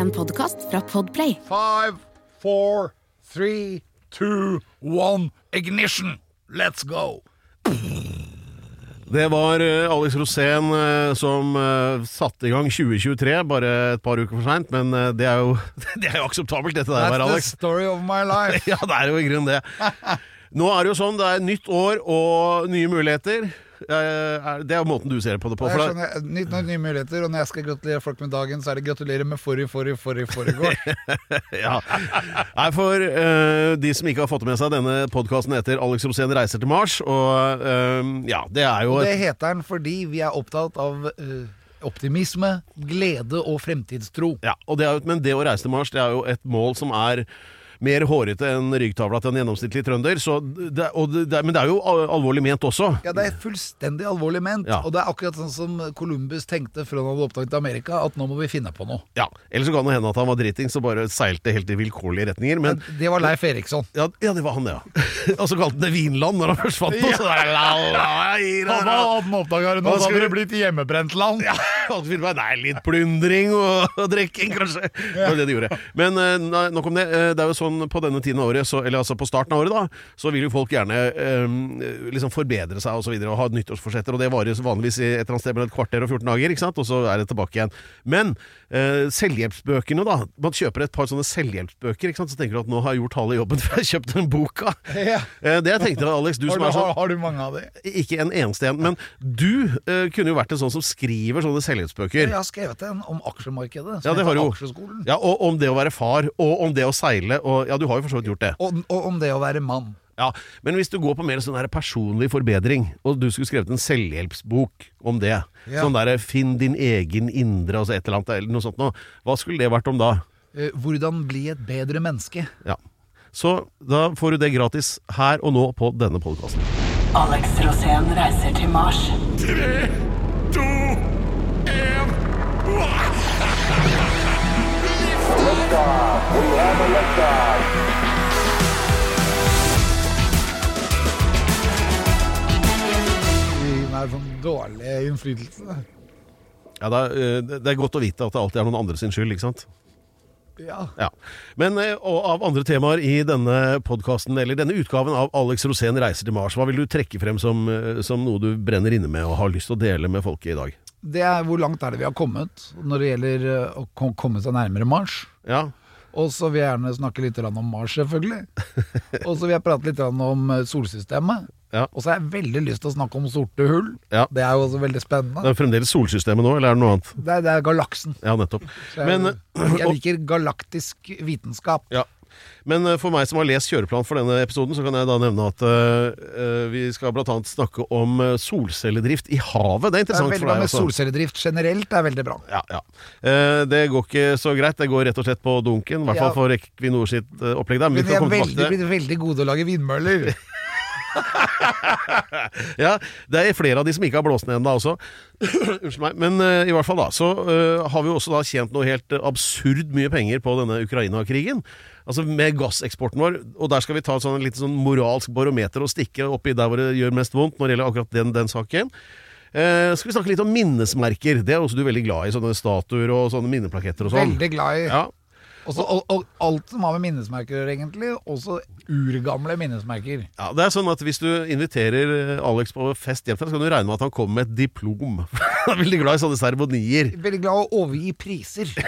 En podkast fra Podplay. Five, four, three, two, one, ignition! Let's go! Det var eh, Alex Rosén eh, som eh, satte i gang 2023, bare et par uker for seint. Men det er jo Det er jo akseptabelt, dette der, That's bare, the story of my life. Ja, det er jo i grunnen det. Nå er det jo sånn, det er nytt år og nye muligheter. Eh, Det er måten du ser på det på. For skjønner, Nytt nytt, nye muligheter, og når jeg skal gratulere folk med dagen, så er det gratulerer med forrige, forrige, forrige, foregår. ja. Nei, for uh, de som ikke har fått med seg denne podkasten heter Alex Rosén reiser til Mars, og uh, ja, det er jo Og det heter den fordi vi er opptatt av uh optimisme, glede og fremtidstro. ja, og det er, Men det å reise til Mars, det er jo et mål som er mer hårete enn ryggtavla til en gjennomsnittlig trønder. Så det, det, men det er jo alvorlig ment også. Ja, det er fullstendig alvorlig ment. Ja. Og det er akkurat sånn som Columbus tenkte før han hadde oppdaget Amerika, at nå må vi finne på noe. Ja, Eller så kan det hende at han var dritings og bare seilte helt i vilkårlige retninger. Men Det var Leif Eriksson. ja, ja, det var han, det, ja. og så kalte han det Vinland når han først fant det. La, la. han oppdaga det nå, Da hadde det blitt hjemmebrent land. Ja, Nei, litt plundring og, og drikking, kanskje. Det var det de gjorde. Men eh, nok om det. Eh, Det er jo sånn på denne tiden av året, så, eller altså på starten av året, da, så vil jo folk gjerne eh, liksom forbedre seg og så videre, og ha nyttårsforsetter. Og det varer jo vanligvis i et eller annet sted mellom et kvarter og 14 dager, ikke sant? og så er det tilbake igjen. Men eh, selvhjelpsbøkene, da. Man kjøper et par sånne selvhjelpsbøker, ikke sant? så tenker du at nå har jeg gjort halve jobben, for jeg har kjøpt den boka. Ja. Eh, det jeg tenkte, Alex, du som er sånn har, har du mange av de? ikke en eneste en. Men du eh, kunne jo vært en sånn som skriver sånne selvhjelpsbøker. Jeg har skrevet en om aksjemarkedet. Ja, Som det har heter. Aksjeskolen. Ja, og om det å være far, og om det å seile, og ja, du har jo for så vidt gjort det. Og, og om det å være mann. Ja, Men hvis du går på mer sånn der personlig forbedring, og du skulle skrevet en selvhjelpsbok om det, Ja. sånn derre 'finn din egen indre', altså et eller annet, eller noe sånt noe, hva skulle det vært om da? Eh, hvordan bli et bedre menneske. Ja. Så da får du det gratis her og nå på denne podkasten. Alex Rosén reiser til Mars. Sånn dårlig innflytelse. Ja, det er, det er godt å vite at det alltid er noen andre sin skyld, ikke sant? Ja. Ja. Men eh, av andre temaer i denne podkasten, eller denne utgaven av Alex Rosén reiser til Mars, hva vil du trekke frem som, eh, som noe du brenner inne med og har lyst til å dele med folket i dag? Det er hvor langt er det vi har kommet når det gjelder eh, å komme seg nærmere Mars. Ja, Og så vil jeg gjerne snakke litt om Mars, selvfølgelig. Og så vil jeg prate litt om eh, solsystemet. Ja. Og så har jeg veldig lyst til å snakke om sorte hull. Ja. Det er jo også veldig spennende. Det er fremdeles solsystemet nå, eller er det noe annet? Det er, det er galaksen. Ja, nettopp. Jeg, Men, jeg liker galaktisk vitenskap. ja. Men eh, for meg som har lest kjøreplan for denne episoden, så kan jeg da nevne at eh, vi skal bl.a. snakke om solcelledrift i havet. Det er Det er for deg med også. solcelledrift generelt. er veldig bra. Ja, ja. Uh, det går ikke så greit. Det går rett og slett på dunken. I hvert Ja. fall for Equinor sitt opplegg der. Men Men vi er veldig, blitt veldig gode å lage vindmøller. Ja, det er flere av de som ikke har blåst ned ennå også. Unnskyld meg. Men uh, i hvert fall da, så uh, har vi jo også da tjent noe helt absurd mye penger på denne Ukraina-krigen. Altså med gasseksporten vår. Og der skal vi ta et sånn, litt sånn moralsk barometer og stikke oppi der hvor det gjør mest vondt når det gjelder akkurat den, den saken. Uh, skal vi snakke litt om minnesmerker. Det er også du veldig glad i. Sånne statuer og sånne minneplaketter og sånn. Veldig glad i. Ja. Også, og, og alt som har med minnesmerker egentlig. Også urgamle minnesmerker. Ja, det er sånn at Hvis du inviterer eh, Alex på fest hjem til deg, så kan du regne med at han kommer med et diplom. Han er veldig glad i sånne seremonier. Veldig glad i å overgi priser.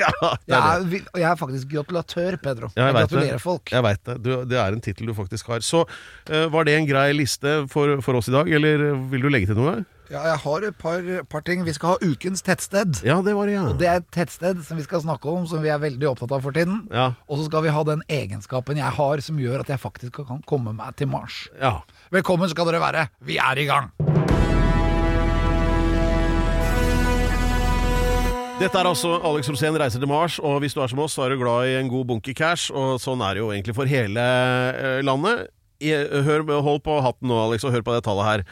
Ja, det Jeg er det. er, jeg er faktisk gratulatør, Pedro. Ja, jeg jeg gratulerer det. folk. Jeg vet det. Du, det er en tittel du faktisk har. Så uh, var det en grei liste for, for oss i dag, eller vil du legge til noe? Ja, jeg har et par, par ting. Vi skal ha ukens tettsted. Ja, det var det, ja. Og Det er et tettsted som vi skal snakke om, som vi er veldig opptatt av for tiden. Ja. Og så skal vi ha den egenskapen jeg har som gjør at jeg faktisk kan komme meg til Mars. ja. Velkommen skal dere være. Vi er i gang. Dette er altså Alex Rosén reiser til Mars, og hvis du er som oss, så er du glad i en god bunke cash, og sånn er det jo egentlig for hele eh, landet. Hør, hold på hatten nå, Alex, og hør på det tallet her.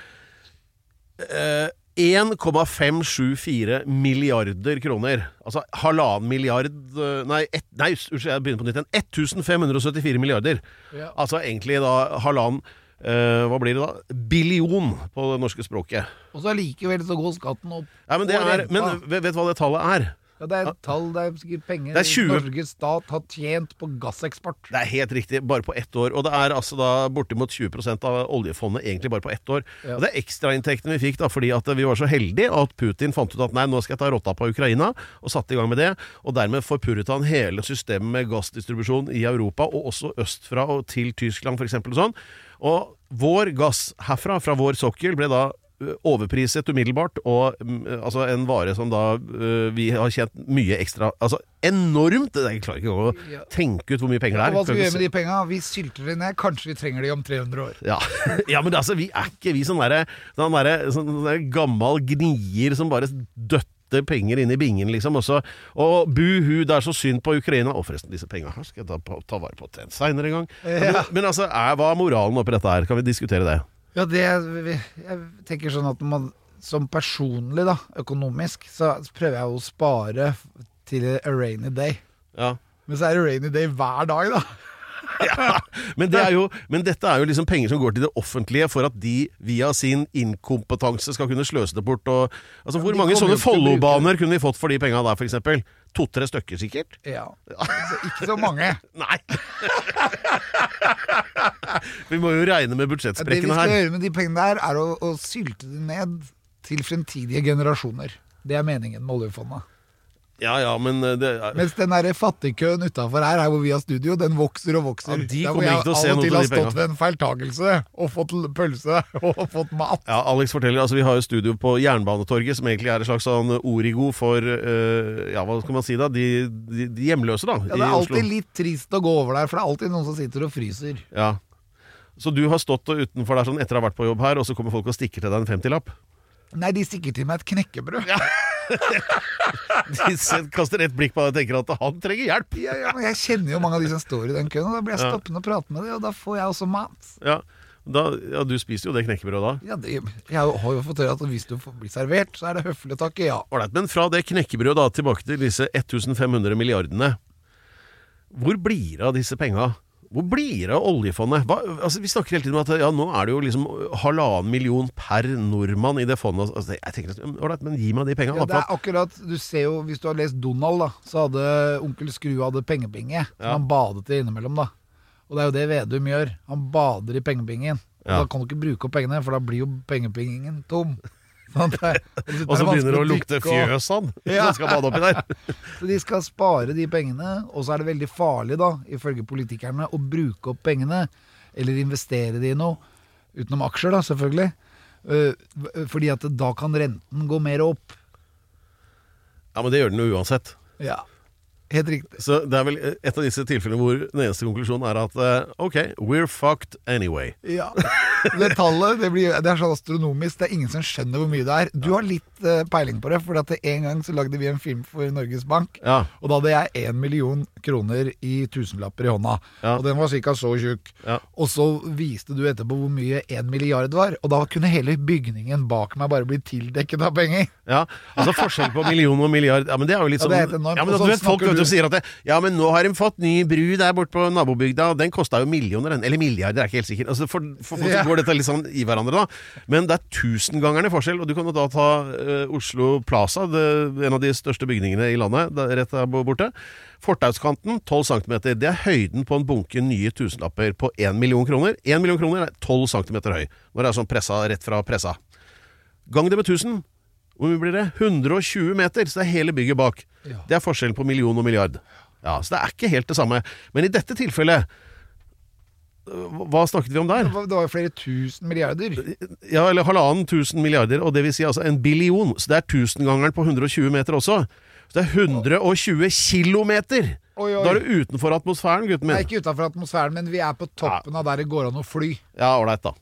Eh, 1,574 milliarder kroner. Altså halvannen milliard eh, Nei, et, nei, unnskyld, jeg begynner på nytt igjen. 1574 milliarder. Ja. Altså egentlig da halvannen eh, Hva blir det da? Billion på det norske språket. Og så allikevel så går skatten opp. Ja, men, det er, men vet du hva det tallet er? Ja, det er et tall, det er sikkert penger Det er 20 Norges stat har tjent på gasseksport. Det er helt riktig, bare på ett år. Og det er altså da bortimot 20% av oljefondet egentlig bare på ett år. Ja. Og det er ekstrainntektene vi fikk da fordi at vi var så heldige at Putin fant ut at nei, nå skal jeg ta rotta på Ukraina, og satte i gang med det. Og dermed forpurret han hele systemet med gassdistribusjon i Europa, og også østfra og til Tyskland f.eks. og sånn. Og vår gass herfra, fra vår sokkel, ble da overpriset umiddelbart, og mm, altså en vare som da ø, vi har tjent mye ekstra Altså enormt! Jeg klarer ikke å tenke ut hvor mye penger det Og er. hva skal vi gjøre med de penga? Vi sylter dem ned. Kanskje vi trenger de om 300 år. Ja, ja men altså, vi er ikke vi sånn derre sånn derre sånn der gammal gnier som bare døtter penger inn i bingen, liksom. Og, så, og buhu, det er så synd på Ukraina. Og forresten, disse penga her skal jeg ta, ta vare på til en seinere gang. Men, men altså, er, hva er moralen oppi dette her? Kan vi diskutere det? Ja, det Jeg tenker sånn at man som personlig, da, økonomisk, så prøver jeg å spare til a rainy day. Ja. Men så er det rainy day hver dag, da. ja. Men, det jo, men dette er jo liksom penger som går til det offentlige for at de via sin inkompetanse skal kunne sløse det bort. Og, altså, hvor de mange sånne Follobaner kunne vi fått for de penga der, f.eks.? To-tre stykker, sikkert? Ja. Altså, ikke så mange. Nei! vi må jo regne med Det vi skal her. gjøre med de pengene der, er å, å sylte det ned til fremtidige generasjoner. Det er meningen med oljefondet. Ja ja, men eh, det er, Mens den der fattigkøen utafor her, her hvor vi har studio, den vokser og vokser. Ja, de kommer jeg ikke til å se av og noe til for har de stått ved en feiltagelse og fått pølse og fått mat. ja, Alex forteller, altså Vi har jo studio på Jernbanetorget, som egentlig er et slags sånn origo for uh, Ja, hva skal man si, da? De, de, de hjemløse, da. Ja, det er alltid litt trist å gå over der, for det er alltid noen som sitter og fryser. Ja. Så du har stått utenfor der sånn etter å ha vært på jobb her, og så kommer folk og stikker til deg en 50-lapp? Nei, de stikker til meg et knekkebrød. Ja, De kaster et blikk på deg og tenker at han trenger hjelp. ja, men Jeg kjenner jo mange av de som står i den køen, og da blir jeg Ja. stoppende og prate med dem, og da får jeg også mat. Ja, da, ja Du spiser jo det knekkebrødet da. Ja, det, jeg har jo fått høre at hvis du blir servert, så er det høflig å takke ja. Ålreit, men fra det knekkebrødet da, tilbake til disse 1500 milliardene. Hvor blir det av disse penga? Hvor blir det av oljefondet? Hva, altså, vi snakker hele tiden om at ja, nå er det jo liksom halvannen million per nordmann i det fondet. Altså, jeg tenker, Ålreit, men gi meg de penga. Ja, det er akkurat, du ser jo, Hvis du har lest Donald, da, så hadde onkel Skru hadde pengebinge. Ja. han badet det innimellom. da Og det er jo det Vedum gjør. Han bader i pengebingen. Ja. Da kan du ikke bruke opp pengene, for da blir jo pengebingen tom. Sånn det- og så begynner det å lukte fjøs han Ja. som skal bade oppi der. Så de skal spare de pengene, og så er det veldig farlig, da, ifølge politikerne, å bruke opp pengene, eller investere de i noe, utenom aksjer, da, selvfølgelig. Eh, fordi at da kan renten gå mer opp. Ja, men det gjør den jo uansett. Ja, helt riktig. Så det er vel et av disse tilfellene hvor den eneste konklusjonen er at eh, ok, we're fucked anyway. Ja. Det tallet det, blir, det er så astronomisk. Det er ingen som skjønner hvor mye det er. Du har litt eh, peiling på det, for at en gang så lagde vi en film for Norges Bank. Ja, Og da hadde jeg én million kroner i tusenlapper i hånda. Ja. Og den var ca. så tjukk. Ja. Og så viste du etterpå hvor mye én milliard var. Og da kunne hele bygningen bak meg bare bli tildekket av penger. ja. Altså forskjell på million og milliard Ja, men det er jo litt Ja, sånn det er helt enormt. Ja, men du vet, Folk du- sier at det, Ja, men nå har de fått ny bru der borte på nabobygda, den kosta jo millioner, den. Eller milliarder, er ikke helt sikker. Altså, for, for folk Ja. så går dette litt sånn i hverandre, da. Men det er tusengangerne forskjell. Og du kan jo da ta uh, Oslo Plaza, det, en av de største bygningene i landet, der, rett der borte. Fortauskanten 12 cm. Det er høyden på en bunke nye tusenlapper på 1 million kroner. 1 million kroner er 12 cm høy. Når det er sånn pressa rett fra pressa. Gang det med 1000. Hvor mye blir det? 120 meter, så det er hele bygget bak. Ja. Det er forskjellen på million og milliard. Ja, Så det er ikke helt det samme. Men i dette tilfellet Hva snakket vi om der? Det var, jo flere tusen milliarder. Ja, eller halvannen tusen milliarder, og det vil si altså en billion. Så det er tusengangeren på 120 meter også. Så det er 120 kilometer! Oi, oi. Da er du utenfor atmosfæren, gutten min. Nei, ikke utenfor atmosfæren, men vi er på toppen av der det går an å fly. Ja, ålreit, da.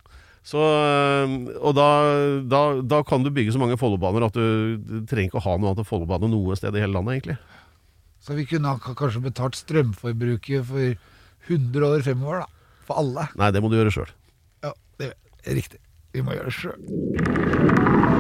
Så, øh, og da, da, da kan du bygge så mange Follobaner at du, du trenger ikke å ha noe annet enn Follobane noe sted i hele landet, egentlig. Så vi kunne kanskje betalt strømforbruket for 100 år fremover, da. For alle. Nei, det må du gjøre sjøl. Ja, det er riktig. Vi må gjøre det sjøl.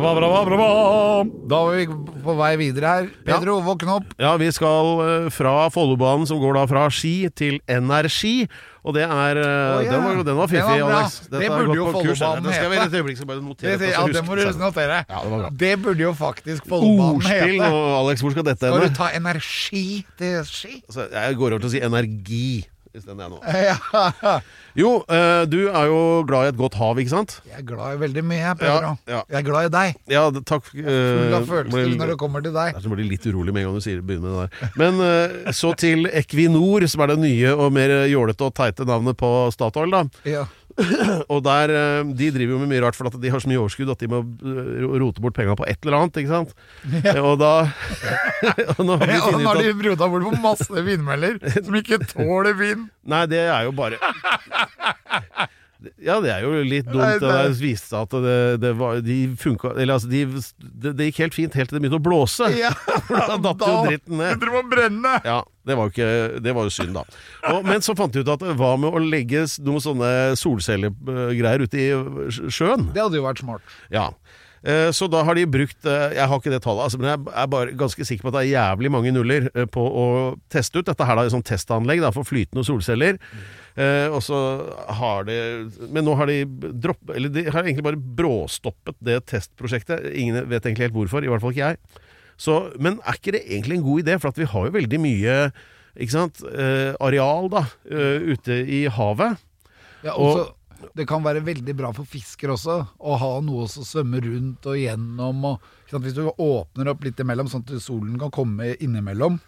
Bra, bra, bra, bra. Da var vi på vei videre her. Pedro, våkne opp. Ja, vi skal eh, fra Follobanen, som går da fra Ski til Energi. Og det er oh, yeah. den, var, den var fiffig, Alex. Dette. Det burde jo Follobanen Det skal jeg hete. et øyeblikk, bare notere Det, ja, det må du notere. Ja, det. Det burde jo faktisk Follobanen Ordspill hete. og Alex, hvor skal dette Skal du ta energi til ski? Altså, jeg går over til å si energi isteden, jeg nå. Ja. Jo, eh, du er jo glad i et godt hav, ikke sant? Jeg er glad i veldig mye, Pedro. Ja, ja. Jeg er glad i deg. Ja, det- takk. Full eh, av følelser når det kommer til deg. Det er blir litt urolig med en gang du sier, begynner med det der. Men eh, så til Equinor, som er det nye og mer jålete og teite navnet på Statoil. da Ja. Og der, eh, De driver jo med mye rart, for at de har så mye overskudd at de må eh, rote bort penga på et eller annet. ikke sant? Og da og nå har Ja, og har de rota bort på masse vindmøller som ikke tåler vind. Nei, det er jo bare Ja, det er jo litt dumt. Nei, Det det- viste seg at det, det var, de funka Eller altså, de, det, det gikk helt fint helt til det begynte å blåse. Ja, Da datt jo dritten ned. begynte å brenne. Ja, det var ikke, det var jo synd, da. Og, men så fant de ut at hva med å legge noen sånne solcellegreier ute i sjøen? Det hadde jo vært smart. Ja. Eh, Så da har de brukt eh, Jeg har ikke det tallet, altså, men jeg er bare ganske sikker på at det er jævlig mange nuller eh, på å teste ut dette her da i sånn testanlegg da, for flytende solceller. Eh, og så har de Men nå har de droppet Eller de har egentlig bare bråstoppet det testprosjektet. Ingen vet egentlig helt hvorfor, i hvert fall ikke jeg. Så, men er ikke det egentlig en god idé? For at vi har jo veldig mye eh, areal da, eh, ute i havet. Ja, Og- det kan være veldig bra for fisker også, å ha noe å svømme rundt og gjennom. Og? Hvis du åpner opp litt imellom, sånn at solen kan komme innimellom,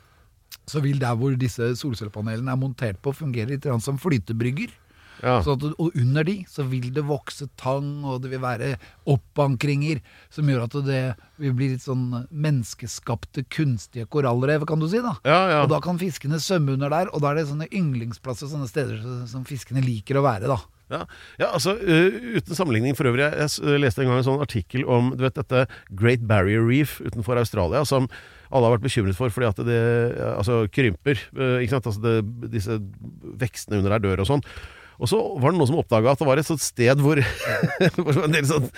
så vil der hvor disse solcellepanelene er montert på, fungere litt som flytebrygger. Ja. Så at, og under de så vil det vokse tang, og det vil være oppankringer som gjør at det vil bli litt sånn menneskeskapte, kunstige korallrev, kan du si. da. Ja, ja. Og da kan fiskene svømme under der, og da er det sånne ynglingsplasser, sånne steder som fiskene liker å være. da. Ja, ja altså øh, Uten sammenligning for øvrig. Jeg, jeg leste en gang en sånn artikkel om du vet, dette Great Barrier Reef utenfor Australia, som alle har vært bekymret for fordi at det altså, krymper. øh, ikke sant? Altså, det, disse vekstene under der dør og sånn. Og så var det noen som oppdaga at det var et sånt sted hvor en del sånn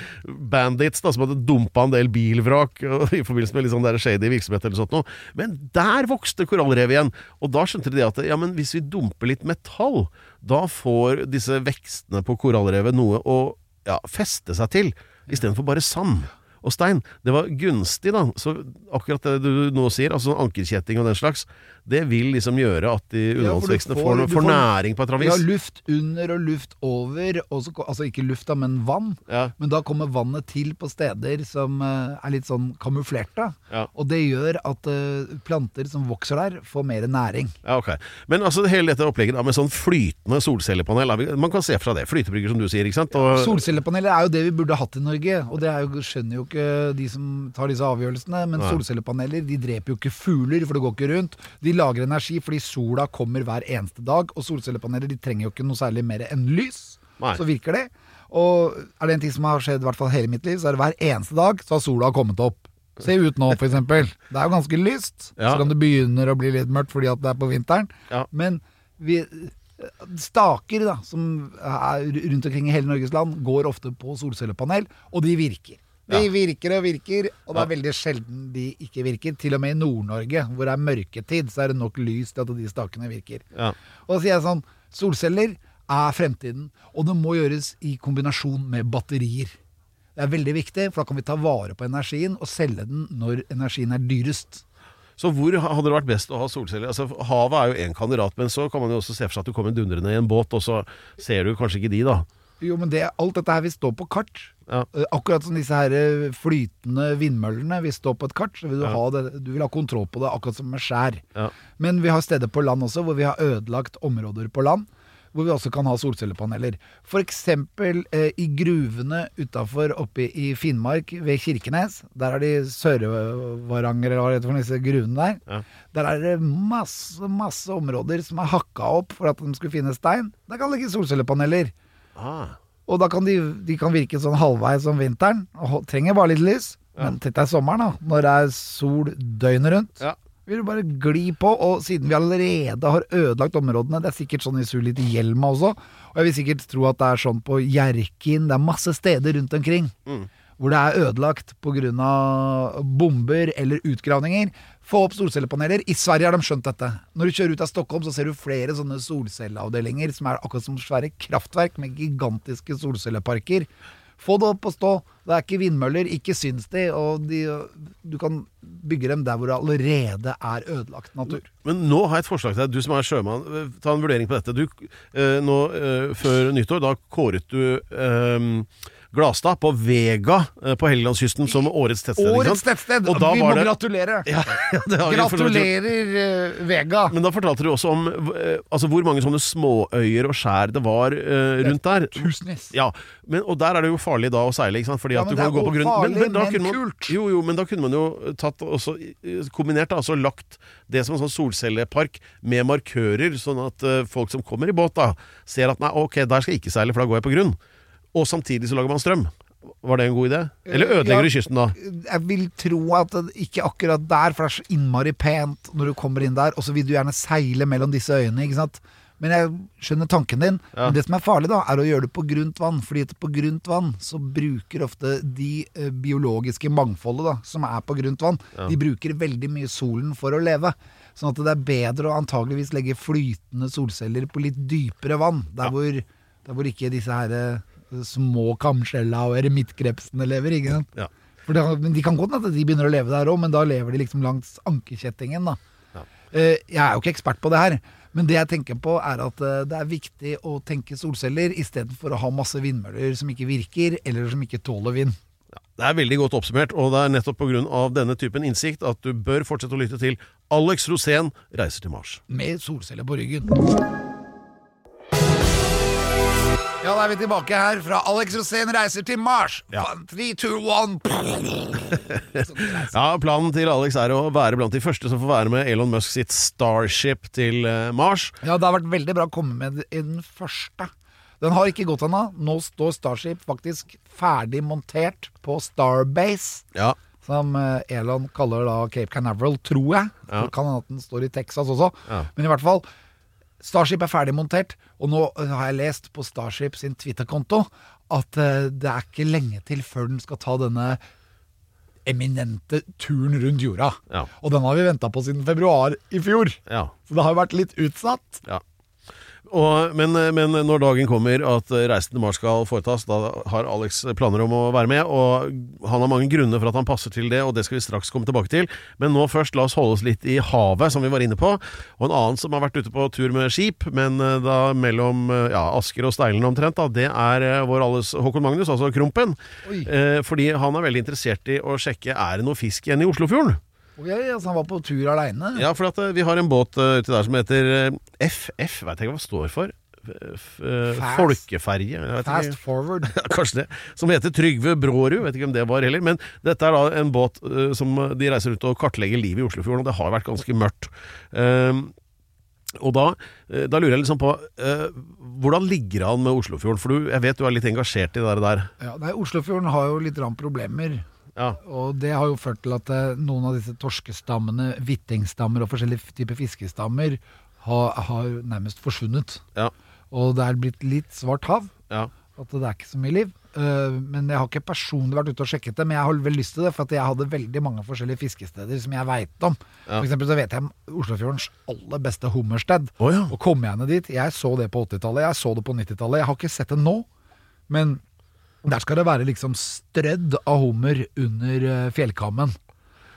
bandits da, som hadde dumpa en del bilvrak i forbindelse med litt sånn der shady virksomhet eller sånt noe. Men der vokste korallrev igjen! Og da skjønte de at ja, men hvis vi dumper litt metall, da får disse vekstene på korallrevet noe å ja, feste seg til, istedenfor bare sand. Og stein, det var gunstig, da. Så akkurat det du nå sier, altså ankerkjetting og den slags, det vil liksom gjøre at de underholdsvekstene ja, får- får, får får- næring på et eller Vi annet har vis. luft under og luft over, Også, altså ikke lufta, men vann. Ja. Men da kommer vannet til på steder som eh, er litt sånn kamuflerte. Ja. Og det gjør at eh, planter som vokser der, får mer næring. Ja, ok. Men altså hele dette opplegget da, med sånn flytende solcellepanel, man kan se fra det. Flytebrygger, som du sier, ikke sant? Og, Solcellepaneler er jo det vi burde hatt i Norge, og det er jo, skjønner jo ikke de som tar disse avgjørelsene. Men Nei. solcellepaneler de dreper jo ikke fugler, for det går ikke rundt. De lager energi fordi sola kommer hver eneste dag, og solcellepaneler de trenger jo ikke noe særlig mer enn lys. Nei. Så virker det. Og er det en ting som har skjedd i hvert fall hele mitt liv, så er det hver eneste dag så har sola kommet opp. Se ut nå, eksempel. Det er jo ganske lyst. Ja. Så kan det begynne å bli litt mørkt fordi at det er på vinteren. Ja. Men vi, staker da, som er rundt omkring i hele Norges land, går ofte på solcellepanel, og de virker. De Ja. virker og virker, og det er veldig sjelden de ikke virker. Til og med i Nord-Norge, hvor det er mørketid, så er det nok lys til at de stakene virker. ja. Og så sier jeg sånn, solceller er fremtiden, og det må gjøres i kombinasjon med batterier. Det er veldig viktig, for da kan vi ta vare på energien og selge den når energien er dyrest. Så hvor hadde det vært best å ha solceller? Altså, havet er jo én kandidat, men så kan man jo også se for seg at du kommer dundrende i en båt, og så ser du kanskje ikke de, da. Jo, men det, alt dette her vil stå på kart. Ja. Eh, Akkurat som disse her eh, flytende vindmøllene vil stå på et kart, så vil du, Ja. ha det, du vil ha kontroll på det, akkurat som med skjær. Ja. Men vi har steder på land også, hvor vi har ødelagt områder på land, hvor vi også kan ha solcellepaneler. For eksempel eh, i gruvene utafor oppe i Finnmark, ved Kirkenes. Der er de Sør-Varanger, eller hva disse gruvene der. Ja. Der er det masse, masse områder som er hakka opp for at de skulle finne stein. Der kan det ligge solcellepaneler. Ah. Og da kan de, de kan virke sånn halvveis om vinteren, og trenger bare litt lys. Men tenk deg sommeren, da, når det er sol døgnet rundt. Ja. Vil du bare gli på, og siden vi allerede har ødelagt områdene Det er sikkert sånn i Sulit i Hjelma også, og jeg vil sikkert tro at det er sånn på Hjerkinn, det er masse steder rundt omkring. Mm. hvor det er ødelagt pga. bomber eller utgravninger, få opp solcellepaneler. I Sverige har de skjønt dette. Når du kjører ut av Stockholm, så ser du flere sånne solcelleavdelinger som er akkurat som svære kraftverk med gigantiske solcelleparker. Få det opp og stå. Det er ikke vindmøller, ikke syns de, og de, du kan bygge dem der hvor det allerede er ødelagt natur. Men nå har jeg et forslag til deg. Du som er sjømann, ta en vurdering på dette. Du, eh, nå eh, Før nyttår, da kåret du eh, Glastad på Vega eh, på Helgelandskysten som årets tettsted. Årets tettsted! Og da Vi var må det- gratulere! Ja, ja. Gratulerer, eh, Vega! Men da fortalte du også om eh, altså, hvor mange sånne småøyer og skjær det var uh, rundt der. Tusenvis. Ja, men, og der er det jo farlig da å seile? Fordi Ja, at du kan gå på grunn farlig, da men kunne man, kult. Jo, jo, men da kunne man jo tatt også kombinert, da, altså lagt det som en sånn solcellepark med markører, sånn at uh, folk som kommer i båt, da ser at nei, ok, der skal jeg ikke seile, for da går jeg på grunn. Og samtidig så lager man strøm. Var det en god idé? Eller ødelegger Ja. du kysten da? Jeg vil tro at det ikke akkurat der, for det er så innmari pent når du kommer inn der, og så vil du gjerne seile mellom disse øyene, ikke sant. Men jeg skjønner tanken din. Ja. Men det som er farlig, da, er å gjøre det på grunt vann. Fordi på grunt vann så bruker ofte de eh, biologiske mangfoldet da, som er på grunt vann, de bruker veldig mye solen for å leve. Sånn at det er bedre å antageligvis legge flytende solceller på litt dypere vann. Der, hvor, der hvor ikke disse her eh, små kamskjella og eremittkrepsene lever. ikke sant? Ja. For det, De kan godt hende at de begynner å leve der òg, men da lever de liksom langs ankekjettingen. da. Ja. Eh, jeg er jo ikke ekspert på det her, men det jeg tenker på er at eh, det er viktig å tenke solceller istedenfor å ha masse vindmøller som ikke virker, eller som ikke tåler vind. Det er veldig godt oppsummert, og det er nettopp pga. denne typen innsikt at du bør fortsette å lytte til Alex Rosén reiser til Mars. Med solceller på ryggen. Ja, da er vi tilbake her fra Alex Rosén reiser til Mars. Ja. Three, two, one. Ja, Planen til Alex er å være blant de første som får være med Elon Musk sitt Starship til eh, Mars. Ja, det har vært veldig bra å komme med i den første. Den har ikke gått ennå. Nå står Starship faktisk ferdig montert på Starbase. Ja, Som eh, Elon kaller da Cape Canaveral, tror jeg. Ja. Kan hende at den står i Texas også. Ja. Men i hvert fall, Starship er ferdig montert. Og nå eh, har jeg lest på Starship sin Twitter-konto at eh, det er ikke lenge til før den skal ta denne eminente turen rundt jorda. Ja. Og den har vi venta på siden februar i fjor. ja, Så det har jo vært litt utsatt. ja. Og, men, men når dagen kommer at reisen til Mars skal foretas, da har Alex planer om å være med. Og han har mange grunner for at han passer til det, og det skal vi straks komme tilbake til. Men nå først, la oss holde oss litt i havet, som vi var inne på. Og en annen som har vært ute på tur med skip, men eh, da mellom eh, ja, Asker og Steilen omtrent, da, det er eh, vår alles Håkon Magnus, altså Krompen. Eh, fordi han er veldig interessert i å sjekke er det noe fisk igjen i Oslofjorden. Jeg, altså, han var på tur aleine. Ja, for at, eh, vi har en båt uh, uti der som heter eh, FF, vet ikke hva det står for. F eh, Fast. Folkeferje? Fast ikke. forward. Kanskje det. Som heter Trygve Brårud. Vet ikke om det var heller. Men dette er da en båt uh, som de reiser rundt og kartlegger livet i Oslofjorden, og det har vært ganske mørkt. Ehm, og da, da lurer jeg liksom på Hvordan ligger det an med Oslofjorden? For du, jeg vet du er litt engasjert i det der. Ja, nei, Oslofjorden har jo litt rann problemer. Ja. Og det har jo ført til at eh, noen av disse torskestammene, hvittingstammer og forskjellige typer fiskestammer har, har nærmest forsvunnet. Ja. Og det er blitt litt svart hav. ja. At det er ikke så mye liv. Eh, men jeg har ikke personlig vært ute og sjekket det, men jeg har vel lyst til det, for at jeg hadde veldig mange forskjellige fiskesteder som jeg veit om. Ja. For eksempel så vet jeg om Oslofjordens aller beste hummersted. Oh, ja. Og kom jeg ned dit Jeg så det på 80-tallet, jeg så det på 90-tallet. Jeg har ikke sett det nå, men der skal det være liksom strødd av hummer under eh, fjellkammen.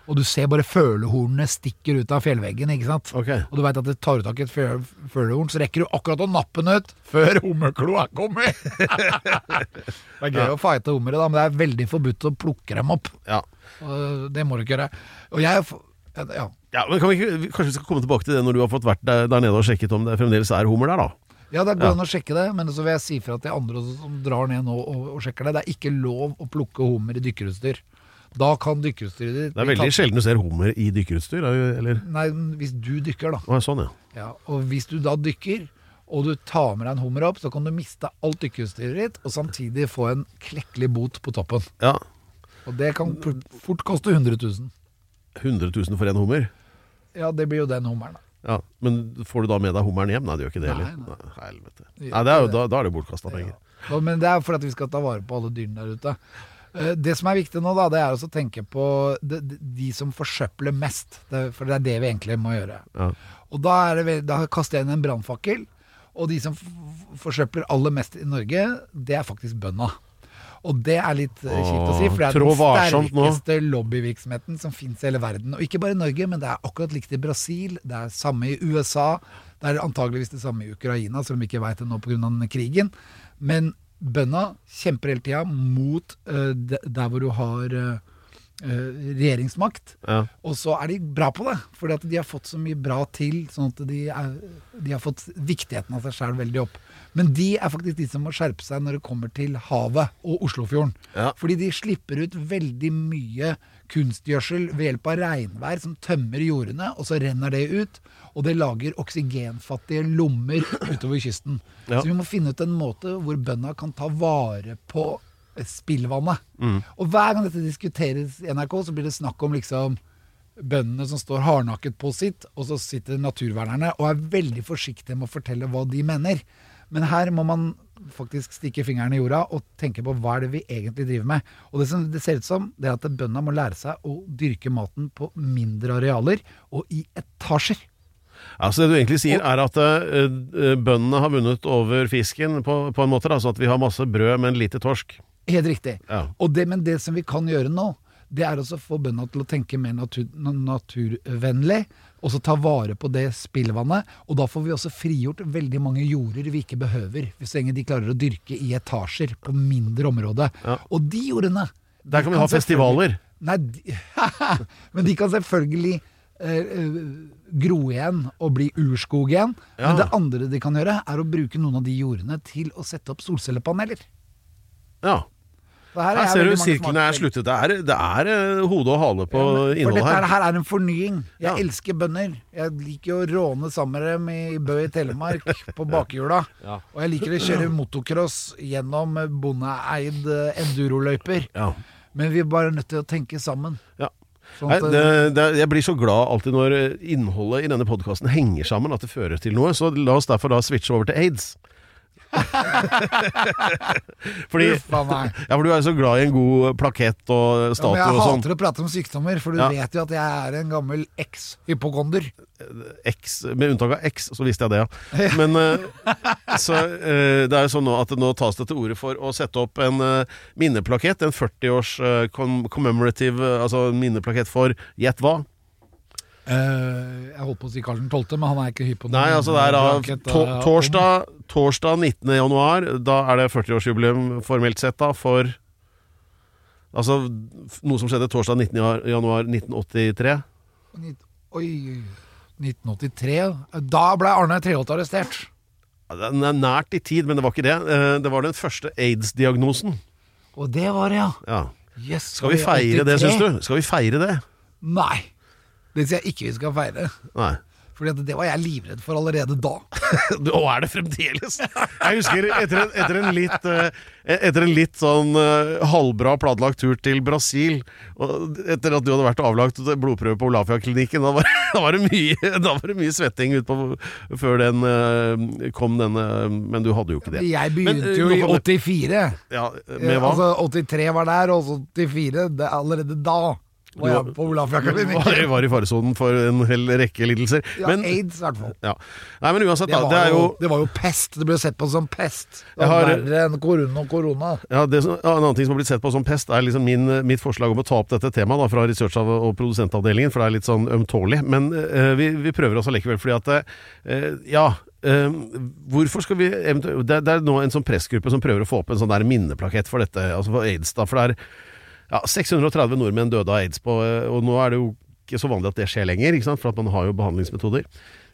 Og du ser bare følehornene stikker ut av fjellveggen, ikke sant. Okay. Og du veit at det tar du tak i et følehorn, så rekker du akkurat å nappe den ut før hummerkloa kommer. det er gøy å fighte hummere, da, men det er veldig forbudt å plukke dem opp. ja. Og det må du ikke gjøre. Og jeg ja, Ja, men kan vi ikke, vi- Kanskje vi skal komme tilbake til det når du har fått vært der, der nede og sjekket om det fremdeles er hummer der, da? Ja, det går Ja. an å sjekke det, men så vil jeg si fra til andre som drar ned nå og, og sjekker det. Det er ikke lov å plukke hummer i dykkerutstyr. Da kan dykkerutstyret ditt Det er veldig sjelden du ser hummer i dykkerutstyr, er eller? Nei, hvis du dykker, da. Å, sånn, ja. Ja, og hvis du da dykker, og du tar med deg en hummer opp, så kan du miste alt dykkerutstyret ditt, og samtidig få en klekkelig bot på toppen. ja. Og det kan fort koste 100 000. 100 000 for en hummer? Ja, det blir jo den hummeren, da. Ja, Men får du da med deg hummeren hjem? Nei, det gjør ikke det heller. nei. Nei, helvete. Nei, det er jo, da, da er det bortkasta penger. Ja, men det er for at vi skal ta vare på alle dyrene der ute. Eh, Det som er viktig nå, da, det er å tenke på de, de- som forsøpler mest. For det er det vi egentlig må gjøre. Ja. Og da, det, da kaster jeg inn en brannfakkel. Og de som forsøpler aller mest i Norge, det er faktisk bønda. Og det er litt eh, kjipt å si, for det er trå den varsomt nå. sterkeste lobbyvirksomheten som fins i hele verden. Og ikke bare i Norge, men det er akkurat likt i Brasil, det er samme i USA. Det er antageligvis det samme i Ukraina, selv om vi ikke veit det nå pga. krigen. Men bønda kjemper hele tida mot eh, de- der hvor du har eh, regjeringsmakt. Ja. Og så er de bra på det, fordi at de har fått så mye bra til, sånn at de, er, de har fått viktigheten av seg sjøl veldig opp. Men de er faktisk de som må skjerpe seg når det kommer til havet og Oslofjorden. Ja. Fordi de slipper ut veldig mye kunstgjødsel ved hjelp av regnvær som tømmer jordene, og så renner det ut. Og det lager oksygenfattige lommer utover kysten. Ja. Så vi må finne ut en måte hvor bøndene kan ta vare på spillvannet. Og hver gang dette diskuteres i NRK, så blir det snakk om liksom bøndene som står hardnakket på sitt, og så sitter naturvernerne og er veldig forsiktige med å fortelle hva de mener. Men her må man faktisk stikke fingeren i jorda og tenke på hva er det vi egentlig driver med. Og det som det ser ut som, det er at bøndene må lære seg å dyrke maten på mindre arealer og i etasjer. Altså Det du egentlig sier, er at eh, eh, bøndene har vunnet over fisken, på, på en måte. Altså at vi har masse brød, men lite torsk. Helt riktig. Ja. Og det, men det som vi kan gjøre nå, det er å få bøndene til å tenke mer natur, naturvennlig. Og så ta vare på det spillvannet. Og da får vi også frigjort veldig mange jorder vi ikke behøver. Hvis lenge de klarer å dyrke i etasjer på mindre område. Ja. Og de jordene Der kan vi ha festivaler. Nei, de, men de kan selvfølgelig eh, eh, gro igjen og bli urskog igjen. Ja. Men det andre de kan gjøre, er å bruke noen av de jordene til å sette opp solcellepaneler. Ja. Her er Her ser du sirkelen er sluttet. Det er, det er eh, hode og hale på Ja, innholdet dette her, her. her er en fornying. Jeg Ja. elsker bønder. Jeg liker å råne sammen med dem i Bø i Telemark på bakhjula. Ja. Og jeg liker å kjøre motocross gjennom bondeeid eh, enduroløyper. Ja. Men vi er bare nødt til å tenke sammen. Ja. Sånn Nei, det, eh, det, jeg blir så glad alltid når innholdet i denne podkasten henger sammen, at det fører til noe. Så la oss derfor da switche over til aids. Fordi Uffa meg. Ja, for du er så glad i en god plakett og Ja, men statue jeg og sånn. hater å prate om sykdommer, for du Ja. vet jo at jeg er en gammel eks-hypokonder. Med unntak av X, så visste jeg det, ja. Men eh, så eh, det er jo sånn nå at nå tas det til orde for å sette opp en eh, minneplakett, en 40-års eh, commemorative altså minneplakett for gjett hva? Eh, jeg holdt på å si Karl 12., men han er ikke hypp på Nei, altså det er da to eh, torsdag, torsdag 19. januar. Da er det 40-årsjubileum formelt sett, da, for Altså noe som skjedde torsdag 19. ja- januar 1983. Oi, 1983. Da ble Arne Treholt arrestert. Ja, det er nært i tid, men det var ikke det. Eh, Det var den første aids-diagnosen. Og det var det, ja. Ja. Yes, Skal vi feire det, 83? syns du? Skal vi feire det? Nei. Det sier jeg ikke vi skal feire. Nei. Fordi at det var jeg livredd for allerede da. Og er det fremdeles? Jeg husker etter en, etter en litt eh, Etter en litt sånn eh, halvbra planlagt tur til Brasil, og etter at du hadde vært og avlagt blodprøve på Olafia-klinikken, da, var- da, var det mye- da var det mye svetting utpå før den eh, kom, denne Men du hadde jo ikke det. Jeg begynte men, jo i 84. Ja, med hva? Altså 83 var der, og så 84. Det, allerede da var jeg på Olafia-klinikken. var i faresonen for en hel rekke lidelser. Ja, Men, aids i hvert fall. ja. Nei, men uansett, Det da. Det jo jo, det var jo pest. Det ble sett på som pest. Det var verre enn korona og korona. Ja, det som, ja, En annen ting som har blitt sett på som pest, er liksom min, mitt forslag om å ta opp dette temaet da, fra research- og produsentavdelingen, for det er litt sånn ømtålig. Men uh, vi, vi prøver oss allikevel, fordi at uh, Ja. Um, hvorfor skal vi det, det er nå en sånn pressgruppe som prøver å få opp en sånn der minneplakett for dette, altså for aids. da, For det er ja, 630 nordmenn døde av aids på, eh, og nå er det jo ikke så vanlig at det skjer lenger, for at man har jo behandlingsmetoder.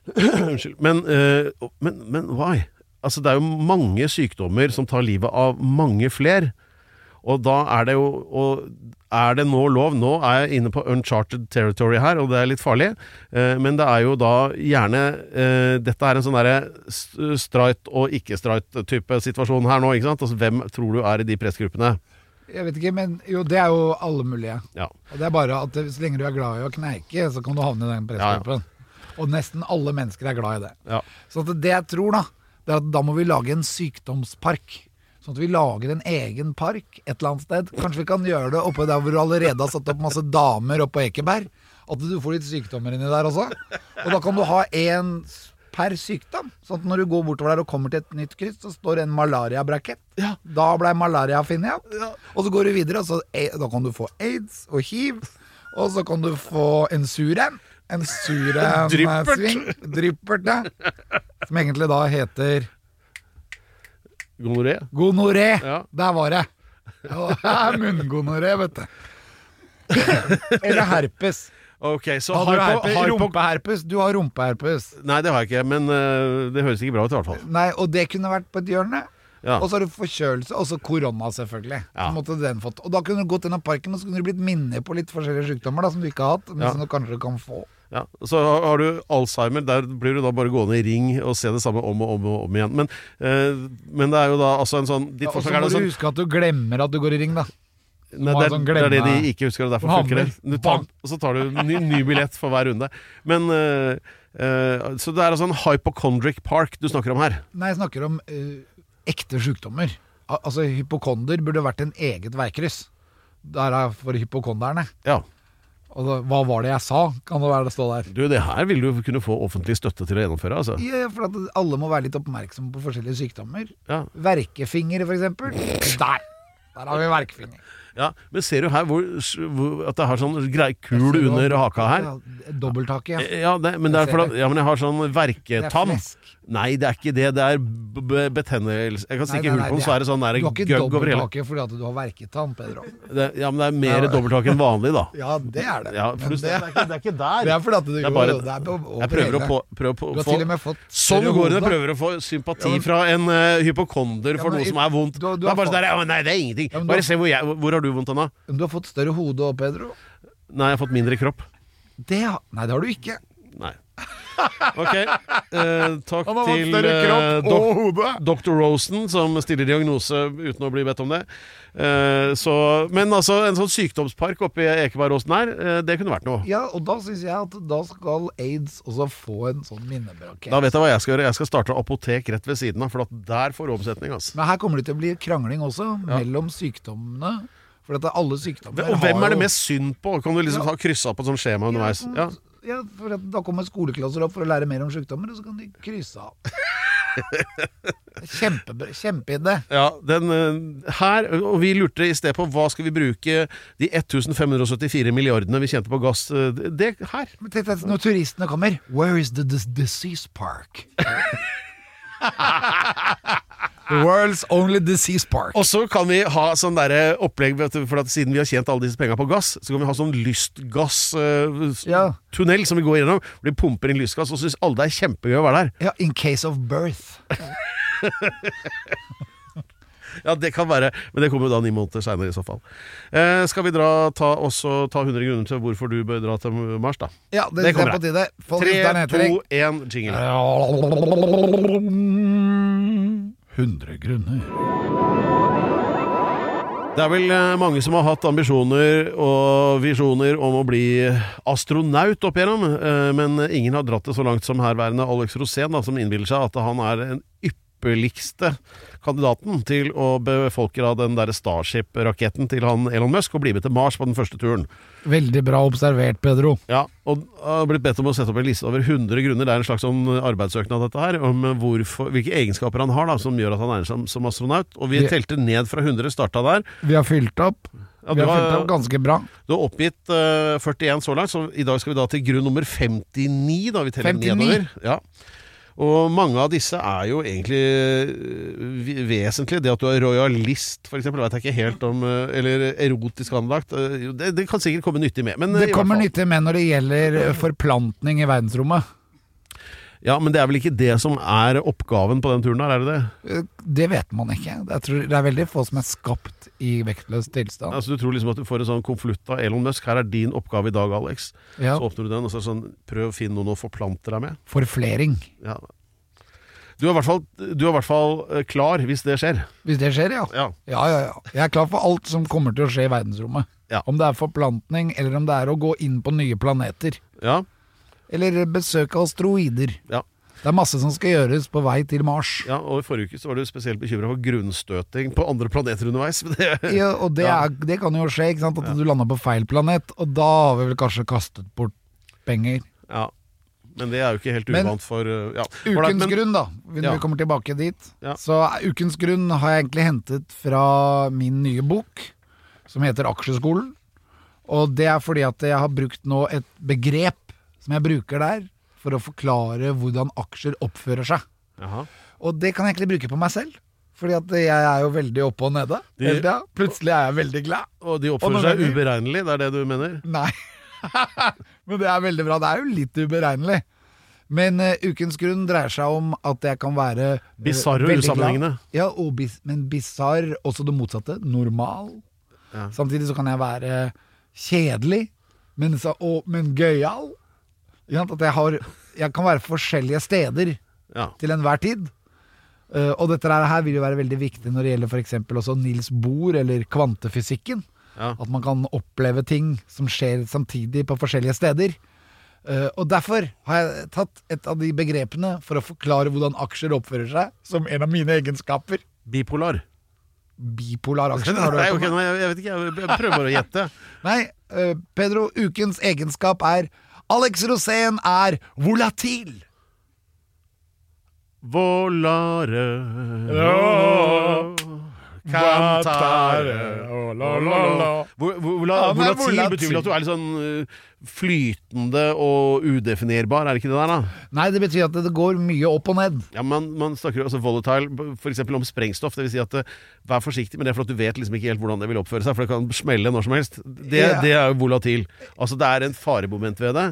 Unnskyld. Men, uh, men, men why? Altså, det er jo mange sykdommer som tar livet av mange fler. Og da er det jo Er det nå lov? Nå er jeg inne på uncharted territory her, og det er litt farlig. Eh, men det er jo da gjerne eh, Dette er en sånn derre streit og ikke-streit-type situasjon her nå, ikke sant? Altså, hvem tror du er i de pressgruppene? Jeg vet ikke, men jo, det er jo alle mulige. Ja. Og det er bare at det, så lenge du er glad i å kneike, så kan du havne i den pressgruppen. Og nesten alle mennesker er glad i det. Ja. Så det jeg tror, da, det er at da må vi lage en sykdomspark. Sånn at vi lager en egen park et eller annet sted. Kanskje vi kan gjøre det oppe der hvor du allerede har satt opp masse damer oppå Ekeberg. At du får litt sykdommer inni der også. Og da kan du ha én per sykdom. Sånn at når du går bortover der og kommer til et nytt kryss, så står det en malariabrakett. Ja. Da ble malaria funnet opp. Og så går du videre, og så, eh, da kan du få aids og hiv. Og så kan du få en sur en. En sur en Dryppert. sving. Dryppert, ja. Som egentlig da heter Gonoré. gonoré. Ja. Der var det. Ja, Munngonoré, vet du. Eller herpes. Ok, så Har du hypo, hypo, Rumpeherpes. Du har rumpeherpes. Nei, det har jeg ikke, men uh, det høres ikke bra ut i hvert fall. Nei, og det kunne vært på et hjørne. Ja. Og så har du forkjølelse, og så korona, selvfølgelig. Ja. Måtte den fått. Og da kunne du gått gjennom parken, og så kunne du blitt minnet på litt forskjellige sykdommer da, som du ikke har hatt, men Ja. som du kanskje kan få. Ja, Så har du Alzheimer, der blir du da bare gående i ring og se det samme om og om og om igjen. Men, øh, men det er jo da altså en sånn Ditt Ja, og så må du sånn huske at du glemmer at du går i ring, da. Nei, det, er, sånn det er det de ikke husker, og derfor funker det. Du tar, og så tar du ny, ny billett for hver runde. Men uh, uh, Så det er altså en hypochondric park du snakker om her. Nei, jeg snakker om uh, ekte sykdommer. Al altså, hypokonder burde vært en eget veikryss. Der er for hypokonderne. Ja. Og da, hva var det jeg sa? Kan det være det står der? Du, det her vil du kunne få offentlig støtte til å gjennomføre, altså. Ja, for at alle må være litt oppmerksomme på forskjellige sykdommer. Ja. Verkefinger, for eksempel. Der! Der har vi verkefinger. Ja. Men ser du her hvor, hvor, at det har sånn grei kul under haka her? Dobbelthake, ja. Ja, det, men, det at, ja, men jeg har sånn er flesk. Nei, det er ikke det. Det er betennelse. Jeg kan stikke hull på den, så er det sånn der Du har ikke dobbelthake fordi at du har verketann, Pedro. Det, ja, men det er mer dobbelthake enn vanlig, da. Ja, det er det. Ja, Men det, det, er ikke, det er ikke der. det er fordi at du er bare- der er på- Jeg prøver å på, prøver på få Sånn går det jeg prøver å få sympati fra en uh, hypokonder for noe som er vondt. det er bare sånn der, «Å, Nei, det er ingenting. Bare se hvor jeg Hvor har du vondt da? Du har fått større hode òg, Pedro. Nei, jeg har fått mindre kropp. Det, har- nei, det har du ikke. Nei. Ok. eh, takk Han har fått til større eh, kropp dok og hode. Dr. Rosen, som stiller diagnose uten å bli bedt om det. Eh, så, men altså, en sånn sykdomspark oppe i Ekebergåsen her, eh, det kunne vært noe. Ja, og da syns jeg at da skal aids også få en sånn. Da vet jeg hva jeg skal gjøre. Jeg skal starte apotek rett ved siden av, for at der får du omsetning. Altså. Men her kommer det til å bli krangling også, mellom sykdommene. For at alle sykdommer Og hvem er det mest synd på? Kan du liksom Ja. ha kryssa på et sånt skjema underveis? Ja. Ja, for da kommer skoleklasser opp for å lære mer om sykdommer, og så kan de krysse av. Kjempeidé. Ja, den eh, her, og vi lurte i sted på hva skal vi bruke de 1574 milliardene vi tjente på gass eh, Det her. Men tenk deg når turistene kommer Where is the disease park? World's only disease park. Og så kan vi ha sånn derre opplegg, for at siden vi har tjent alle disse penga på gass, så kan vi ha sånn lystgasstunnel uh, som vi går gjennom. Hvor de pumper inn lystgass, og syns alle det er kjempegøy å være der. Ja, in case of birth. Ja, det kan være, men det kommer jo da ni måneder seinere i så fall. Eh, skal vi dra, ta, også ta 100 grunner til hvorfor du bør dra til Mars, da? Ja, det, Det det kommer er på tide. Folkens, Tre, to, én, jingle. 100 grunner. Det er vel eh, mange som har hatt ambisjoner og visjoner om å bli astronaut opp igjennom, eh, men ingen har dratt det så langt som herværende Alex Rosén, da, som innbiller seg at han er den ypperligste kandidaten til å befolke da den der Starship-raketten til han Elon Musk og bli med til Mars på den første turen. Veldig bra observert, Pedro. Ja, og har blitt bedt om å sette opp en liste over 100 grunner, det er en slags sånn arbeidssøknad dette her, om hvorfor, hvilke egenskaper han har da, som gjør at han egner seg som, astronaut. Og vi telte ned fra 100, starta der. Vi har fylt opp. Ja, Vi har har- fylt opp ganske bra. Du har oppgitt uh, 41 så langt, så i dag skal vi da til grunn nummer 59. Da vi teller 59? nedover. Ja. Og mange av disse er jo egentlig eh, vesentlige. Det at du er royalist, f.eks., veit jeg ikke helt om. eh, Eller erotisk anlagt. eh, Det, det kan sikkert komme nyttig med. Men, Det kommer nyttig med når det gjelder forplantning i verdensrommet. Ja, Men det er vel ikke det som er oppgaven på den turen her, er det det? Eh, Det vet man ikke. Jeg tror det er veldig få som er skapt i vektløs tilstand. Altså Du tror liksom at du får en sånn konvolutt av Elon Musk. Her er din oppgave i dag, Alex. Ja. Så åpner du den, og så er det sånn Prøv å finne noen å forplante deg med. Forflering. Ja. Du er i hvert fall, du er i hvert fall eh, klar hvis det skjer. Hvis det skjer, ja. Ja. Ja, ja, ja. Jeg er klar for alt som kommer til å skje i verdensrommet. Ja. Om det er forplantning, eller om det er å gå inn på nye planeter. Ja, Eller besøke asteroider. ja. Det er masse som skal gjøres på vei til Mars. Ja, og I forrige uke så var du spesielt bekymra for grunnstøting på andre planeter underveis. Ja, og det, er, det kan jo skje, ikke sant? at du lander på feil planet, og da har vi vel kanskje kastet bort penger. ja. men det er jo ikke helt Men- uvant for uh, ja. Ukens men- grunn, da, når Ja. vi kommer tilbake dit. Ja. Så er ukens grunn har jeg egentlig hentet fra min nye bok, som heter Aksjeskolen. Og det er fordi at jeg har brukt nå et begrep som jeg bruker der, for å forklare hvordan aksjer oppfører seg. Aha. Og det kan jeg egentlig bruke på meg selv. Fordi at jeg er jo veldig oppe og nede De-. Plutselig er jeg veldig glad. Og de oppfører og seg uberegnelig, det er det du mener? Nei. Men det er veldig bra. Det er jo litt uberegnelig. Men uh, ukens grunn dreier seg om at jeg kan være uh, Bisarr og usammenhengende. Ja, og bis, men bisarr, også det motsatte. Normal. Ja. Samtidig så kan jeg være kjedelig, men, så, og, men gøyal. At jeg, har, jeg kan være forskjellige steder Ja. til enhver tid. Uh, og dette her vil jo være veldig viktig når det gjelder f.eks. også Nils Bohr eller kvantefysikken. Ja. At man kan oppleve ting som skjer samtidig på forskjellige steder. Uh, og derfor har jeg tatt et av de begrepene for å forklare hvordan aksjer oppfører seg, som en av mine egenskaper. Bipolar. Bipolar aksjer. Har du hørt om Okay, jeg, vet ikke, jeg prøver bare å gjette. Nei, uh, Pedro, ukens egenskap er Alex Rosén er volatil. Volare Cantare Han er Volatil betyr vel at du er litt sånn uh, flytende og udefinerbar, er det ikke det der, da? Nei, det betyr at det går mye opp og ned. Ja, man, man snakker jo altså volatile f.eks. om sprengstoff. Det vil si at uh, vær forsiktig med det, for at du vet liksom ikke helt hvordan det vil oppføre seg. For det kan smelle når som helst. Det, Ja. det er jo volatil. Altså det er en faremoment ved det.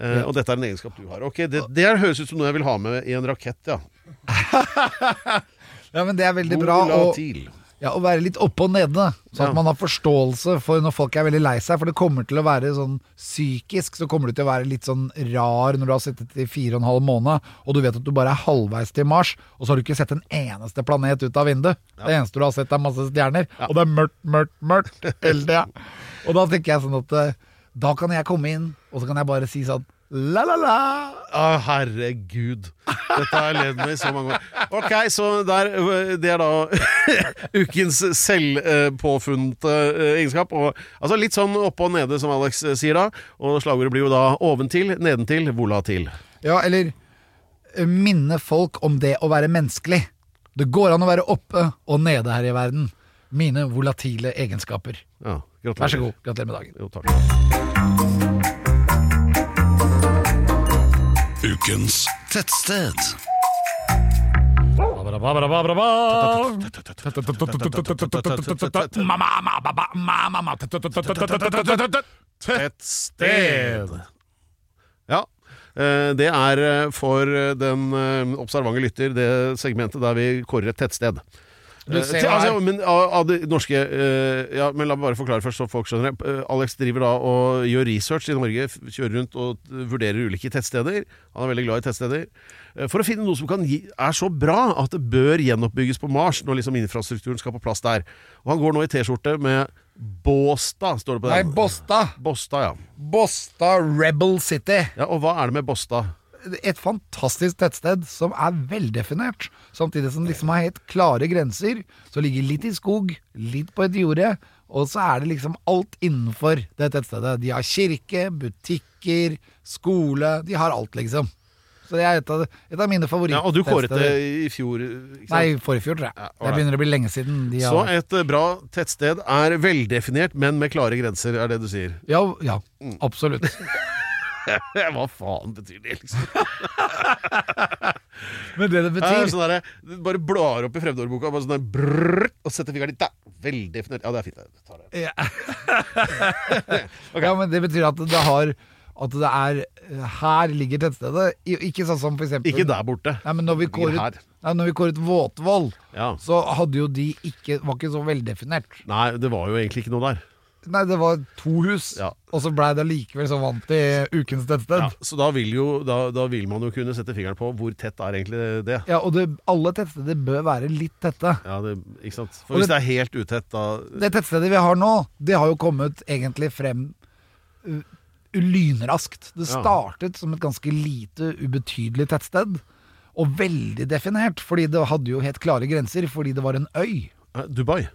Uh, Og dette er en egenskap du har. Ok, Det, det høres ut som noe jeg vil ha med i en rakett, ja. Ja, men det er veldig bra. Og, Volatil. Ja, å være litt oppe og nede, sånn at Ja. man har forståelse for når folk er veldig lei seg. For det kommer til å være sånn psykisk, så kommer du til å være litt sånn rar når du har sittet i fire og en halv måned, og du vet at du bare er halvveis til Mars, og så har du ikke sett en eneste planet ut av vinduet. Det eneste du har sett, er masse stjerner, og det er mørkt, mørkt, mørkt hele tida. Og da tenker jeg sånn at eh, da kan jeg komme inn, og så kan jeg bare si sånn la-la-la. Å, herregud. Dette har jeg levd med i så mange år. Ok, så der, det er da ukens selvpåfunte øh, egenskap. Og, altså litt sånn oppe og nede, som Alex øh, sier da. Og slagordet blir jo da oventil, nedentil, volatil. Ja, eller eh, minne folk om det å være menneskelig. Det går an å være oppe og nede her i verden. Mine volatile egenskaper. Ja. Vær så god. Gratulerer med dagen. Jo, takk. Ukens tettsted. Tettsted. Ja. eh, Det er eh, for eh, den observante lytter det segmentet der vi kårer et tettsted. Eh, til- altså, men av, av norske uh, Ja, men la meg bare forklare først, så folk skjønner det. Uh, Alex driver da og gjør research i Norge, kjører rundt og vurderer ulike tettsteder. Han er veldig glad i tettsteder. Uh, For å finne noe som kan gi, er så bra at det bør gjenoppbygges på Mars, når liksom infrastrukturen skal på plass der. Og han går nå i T-skjorte med Båstad, står det på Nei, Båsta Båstad. Båstad, ja. Båstad Rebel City. ja. Og hva er det med Båstad? Et fantastisk tettsted som er veldefinert. Samtidig som det liksom har helt klare grenser. Så ligger litt i skog, litt på et jorde. Og så er det liksom alt innenfor det tettstedet. De har kirke, butikker, skole. De har alt, liksom. Så det er et av, et av mine favoritter. Ja, og du kåret det i fjor, ikke sant? Nei, forfjor, fjor, tror jeg. Ja, det begynner å bli lenge siden. De Så har, et eh, bra tettsted er veldefinert, men med klare grenser, er det du sier? ja, ja, absolutt. Hva faen betyr det, liksom? Men det det betyr sånn der, bare blar opp i fremmedordboka bare sånn der, brrr, og setter fingeren dit. Veldig definert. Ja, det er fint. Jeg tar det. Ja. ja, men det betyr at det har At det er Her ligger tettstedet. Ikke sånn som for eksempel Ikke der borte. Nei, men når vi kåret, nei, når vi kåret Våtvoll, Ja. så hadde jo de ikke Var ikke så veldefinert. Nei, det var jo egentlig ikke noe der. Nei, det var to hus, Ja. og så blei det likevel så vant til ukens tettsted. Ja, Ja. så da vil, jo, da, da vil man jo kunne sette fingeren på hvor tett er egentlig det. Ja, og det, alle tettsteder bør være litt tette. Ja, det, ikke sant? For Og hvis det- det er helt utett, da Det tettstedet vi har nå, det har jo kommet egentlig frem uh, lynraskt. Det Ja. startet som et ganske lite, ubetydelig tettsted. Og veldig definert, fordi det hadde jo helt klare grenser, fordi det var en øy. Dubai.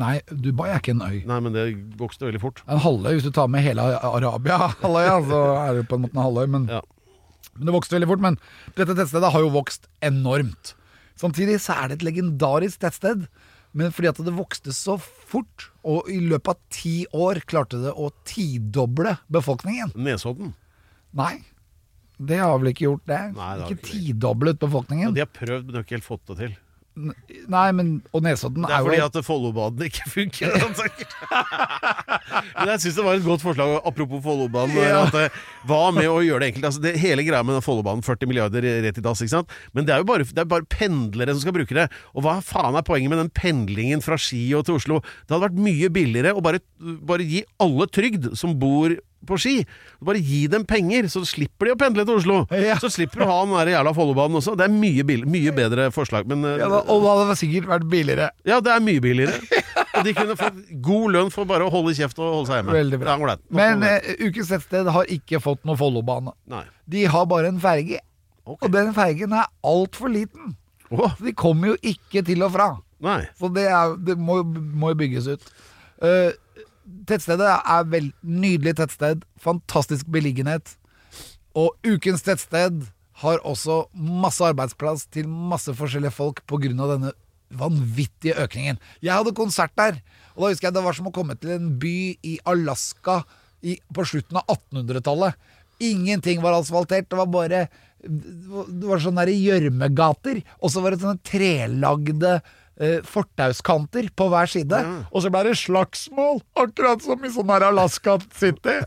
Nei, Dubai er ikke en øy. Nei, men det vokste veldig fort. En halvøy, hvis du tar med hele Arabia, halvøya, så er det på en måte en halvøy. Men, Ja. men det vokste veldig fort. Men dette tettstedet har jo vokst enormt. Samtidig så er det et legendarisk tettsted. Men fordi at det vokste så fort, og i løpet av ti år klarte det å tidoble befolkningen Nesodden. Nei, det har vel ikke gjort det. Nei, det ikke ikke tidoblet befolkningen? Ja, de har prøvd, men de har ikke helt fått det til. Nei, men Og Nesodden Det er, er fordi jo at Follobanen ikke funker. Men jeg syns det var et godt forslag, apropos Follobanen. Ja. At det, hva med å gjøre det enkelt? Altså, det, hele greia med Follobanen, 40 milliarder rett i dass, ikke sant? Men det er jo bare, det er bare pendlere som skal bruke det. Og hva faen er poenget med den pendlingen fra Ski og til Oslo? Det hadde vært mye billigere å bare, bare gi alle trygd som bor på Ski. Bare gi dem penger, så slipper de å pendle til Oslo. Ja. Så slipper du å ha den der jævla Follobanen også. Det er mye, mye bedre forslag. Men eh, ja, da- Og det hadde sikkert vært billigere. ja, det er mye billigere. Og de kunne fått god lønn for bare å holde kjeft og holde seg hjemme. Veldig bra. Ja, Men uh, Ukens tettsted har ikke fått noe Follobane. Nei. De har bare en ferge. Okay. Og den fergen er altfor liten. Oh. Så de kommer jo ikke til og fra. nei. Så det, er, det må, må jo bygges ut. Eh, tettstedet er vel nydelig tettsted. Fantastisk beliggenhet. Og ukens tettsted har også masse arbeidsplass til masse forskjellige folk pga. denne vanvittige økningen. Jeg hadde konsert der, og da husker jeg det var som å komme til en by i Alaska i, på slutten av 1800-tallet. Ingenting var asfaltert. Det var bare Det var sånne gjørmegater, og så var det sånne trelagde eh, fortauskanter på hver side. Og så ble det slagsmål, akkurat som i sånn her Alaska City.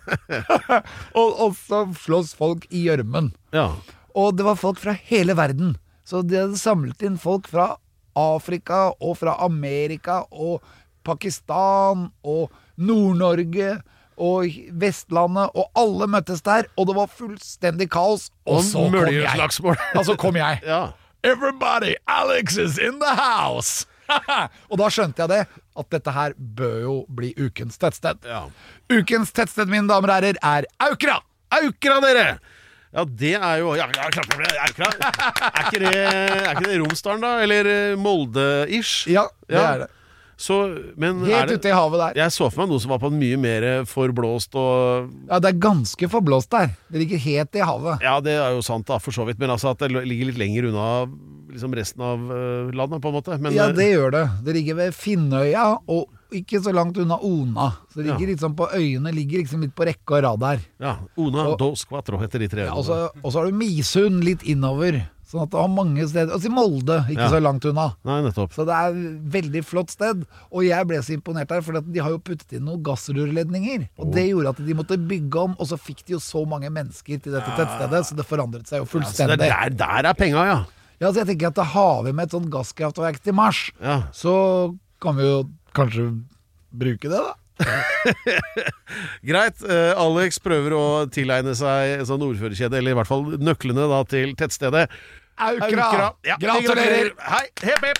og, og så slåss folk i gjørmen. Ja. Og det var folk fra hele verden. Så de hadde samlet inn folk fra Afrika og fra Amerika og Pakistan og Nord-Norge og Vestlandet, og alle møttes der, og det var fullstendig kaos. Og så kom jeg. Og så kom jeg. ja. Everybody, Alex is in the house! og da skjønte jeg det, at dette her bør jo bli ukens tettsted. ja. Ukens tettsted, mine damer og herrer, er Aukra! Aukra, dere! Ja, det er jo Ja, ja klart Aukra. Er ikke det, er ikke det Romsdalen, da? Eller eh, Molde-ish? Ja, det er det. Så, men Helt ute i havet der. Jeg så for meg noe som var på en mye mer forblåst og Ja, det er ganske forblåst der. Det ligger helt i havet. Ja, det er jo sant, da, for så vidt. Men altså at det ligger litt lenger unna liksom resten av eh, landet, på en måte. Men, Ja, eh, det gjør det. Det ligger ved Finnøya, og ikke så langt unna Ona. Så det ligger Ja. liksom på øyene, ligger liksom litt på rekke og rad der. ja, Ona Og- dos quatro heter de tre. Ja, og så og så har du Misund litt innover. Sånn at det var mange steder Altså i Molde, ikke Ja. så langt unna. Nei, nettopp. Så det er et veldig flott sted. Og jeg ble så imponert her, for de har jo puttet inn noen gassrørledninger. Og det gjorde at de måtte bygge om, og så fikk de jo så mange mennesker til dette tettstedet, så det forandret seg jo Så det fullstendig. er der, der er penga, ja. Ja, så jeg tenker at da har vi med et sånt gasskraftverk til Mars, ja. så kan vi jo kanskje bruke det, da. Greit. Uh, Alex prøver å tilegne seg en sånn ordførerkjede, eller i hvert fall nøklene da til tettstedet. Aukra! Ja, Gratulerer! Hei, hepp, hepp!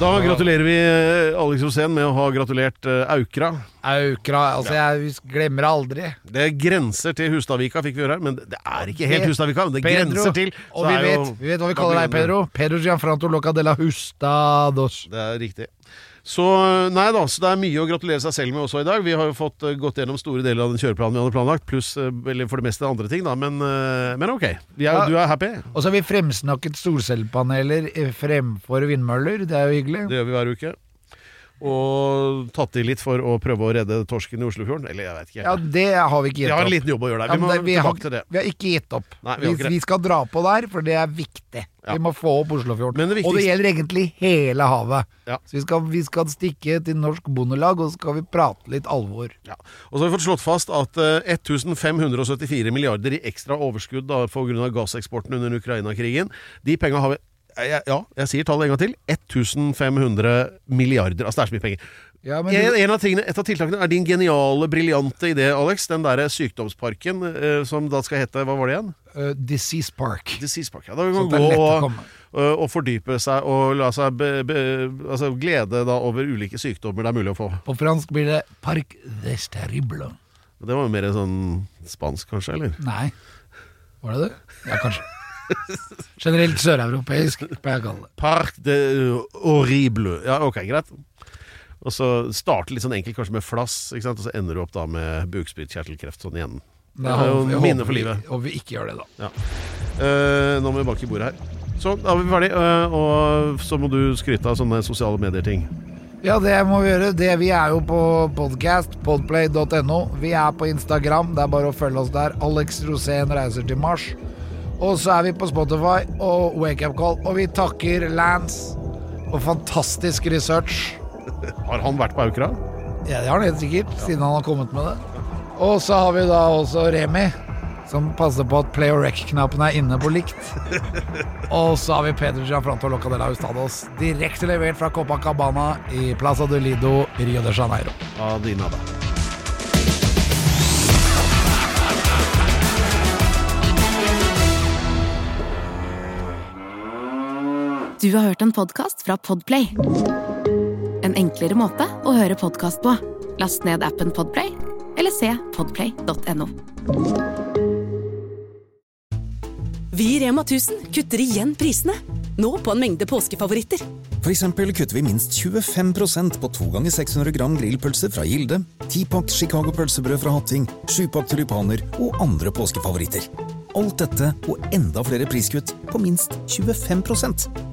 Da gratulerer vi eh, Alex Rosén med å ha gratulert eh, Aukra. Aukra, altså jeg glemmer aldri. Det grenser til Hustadvika, fikk vi høre her. Men det er ikke helt Hustadvika, men det Pedro. grenser til. så Og vi er jo- vet, vi vet hva vi kaller deg, Pedro. Pedro Gianfranto Locadella de Hustados. Det er riktig. Så nei da, så det er mye å gratulere seg selv med også i dag. Vi har jo fått eh, gått gjennom store deler av den kjøreplanen vi hadde planlagt, pluss eh, eller for det meste andre ting, da. Men, eh, men ok. Vi er, Ja. Du er happy? Og så har vi fremsnakket solcellepaneler eh, fremfor vindmøller. Det er jo hyggelig. Det gjør vi hver uke. Og tatt i litt for å prøve å redde torsken i Oslofjorden. Eller jeg vet ikke. Ja, det har vi ikke gitt opp. vi har en liten jobb å gjøre der. Vi må det, vi, har, til det. vi har ikke gitt opp. Nei, vi vi, vi skal dra på der, for det er viktig. Ja. Vi må få opp Oslofjorden. Men det Og det gjelder egentlig hele havet. Ja. Så vi skal, vi skal stikke til Norsk Bondelag, og så skal vi prate litt alvor. Ja. Og så har vi fått slått fast at uh, 1574 milliarder i ekstra overskudd pga. gasseksporten under Ukraina-krigen, de penga har vi ja, ja, jeg sier tallet en gang til. 1500 milliarder. Altså det er så mye penger. Ja, men En, du, en av tingene, et av tiltakene er din geniale, briljante idé, Alex. Den derre sykdomsparken eh, som da skal hete Hva var det igjen? uh, Disease Park. Disease Park. Ja, da kan man gå og, og, og fordype seg og la seg be, be, altså glede da over ulike sykdommer det er mulig å få. På fransk blir det Parc des Terribles. Det var jo mer sånn spansk, kanskje? eller? Nei. Var det det? Ja, kanskje. Generelt søreuropeisk, pleier jeg å kalle det. Parc de horrible. Ja, ok, greit. Og så starte litt sånn enkelt, kanskje med flass, ikke sant? og så ender du opp da med bukspyttkjertelkreft sånn igjen. Det er jo minne for livet. Håper vi ikke gjør det, da. Eh, nå må vi banke i bordet her. Sånn, da er vi ferdig. Uh, og så må du skryte av sånne sosiale medier-ting. Ja, det må vi gjøre. Det, vi er jo på podcast, podplay.no. Vi er på Instagram, det er bare å følge oss der. Alex Rosén reiser til Mars. Og så er vi på Spotify og Wake Up Call. Og vi takker Lance og fantastisk research. Har han vært på Aukra? Ja, det har han helt sikkert, siden han har kommet med det. Og så har vi da også Remi, som passer på at play or rec-knappen er inne på likt. Og så har vi Peder Gianfranto Locadella de Hustados, direkte levert fra Copacabana i Plaza de Lido, Rio de Janeiro. Adina, da. Du har hørt en podkast fra Podplay. En enklere måte å høre podkast på. Last ned appen Podplay, eller se podplay.no. Vi i Rema 1000 kutter igjen prisene. Nå på en mengde påskefavoritter. For eksempel kutter vi minst 25% på 2 ganger 600 gram grillpølse fra Gilde, 10-pakk Chicago pølsebrød fra Hatting, 7-pakk tulipaner og andre påskefavoritter. Alt dette og enda flere priskutt på minst 25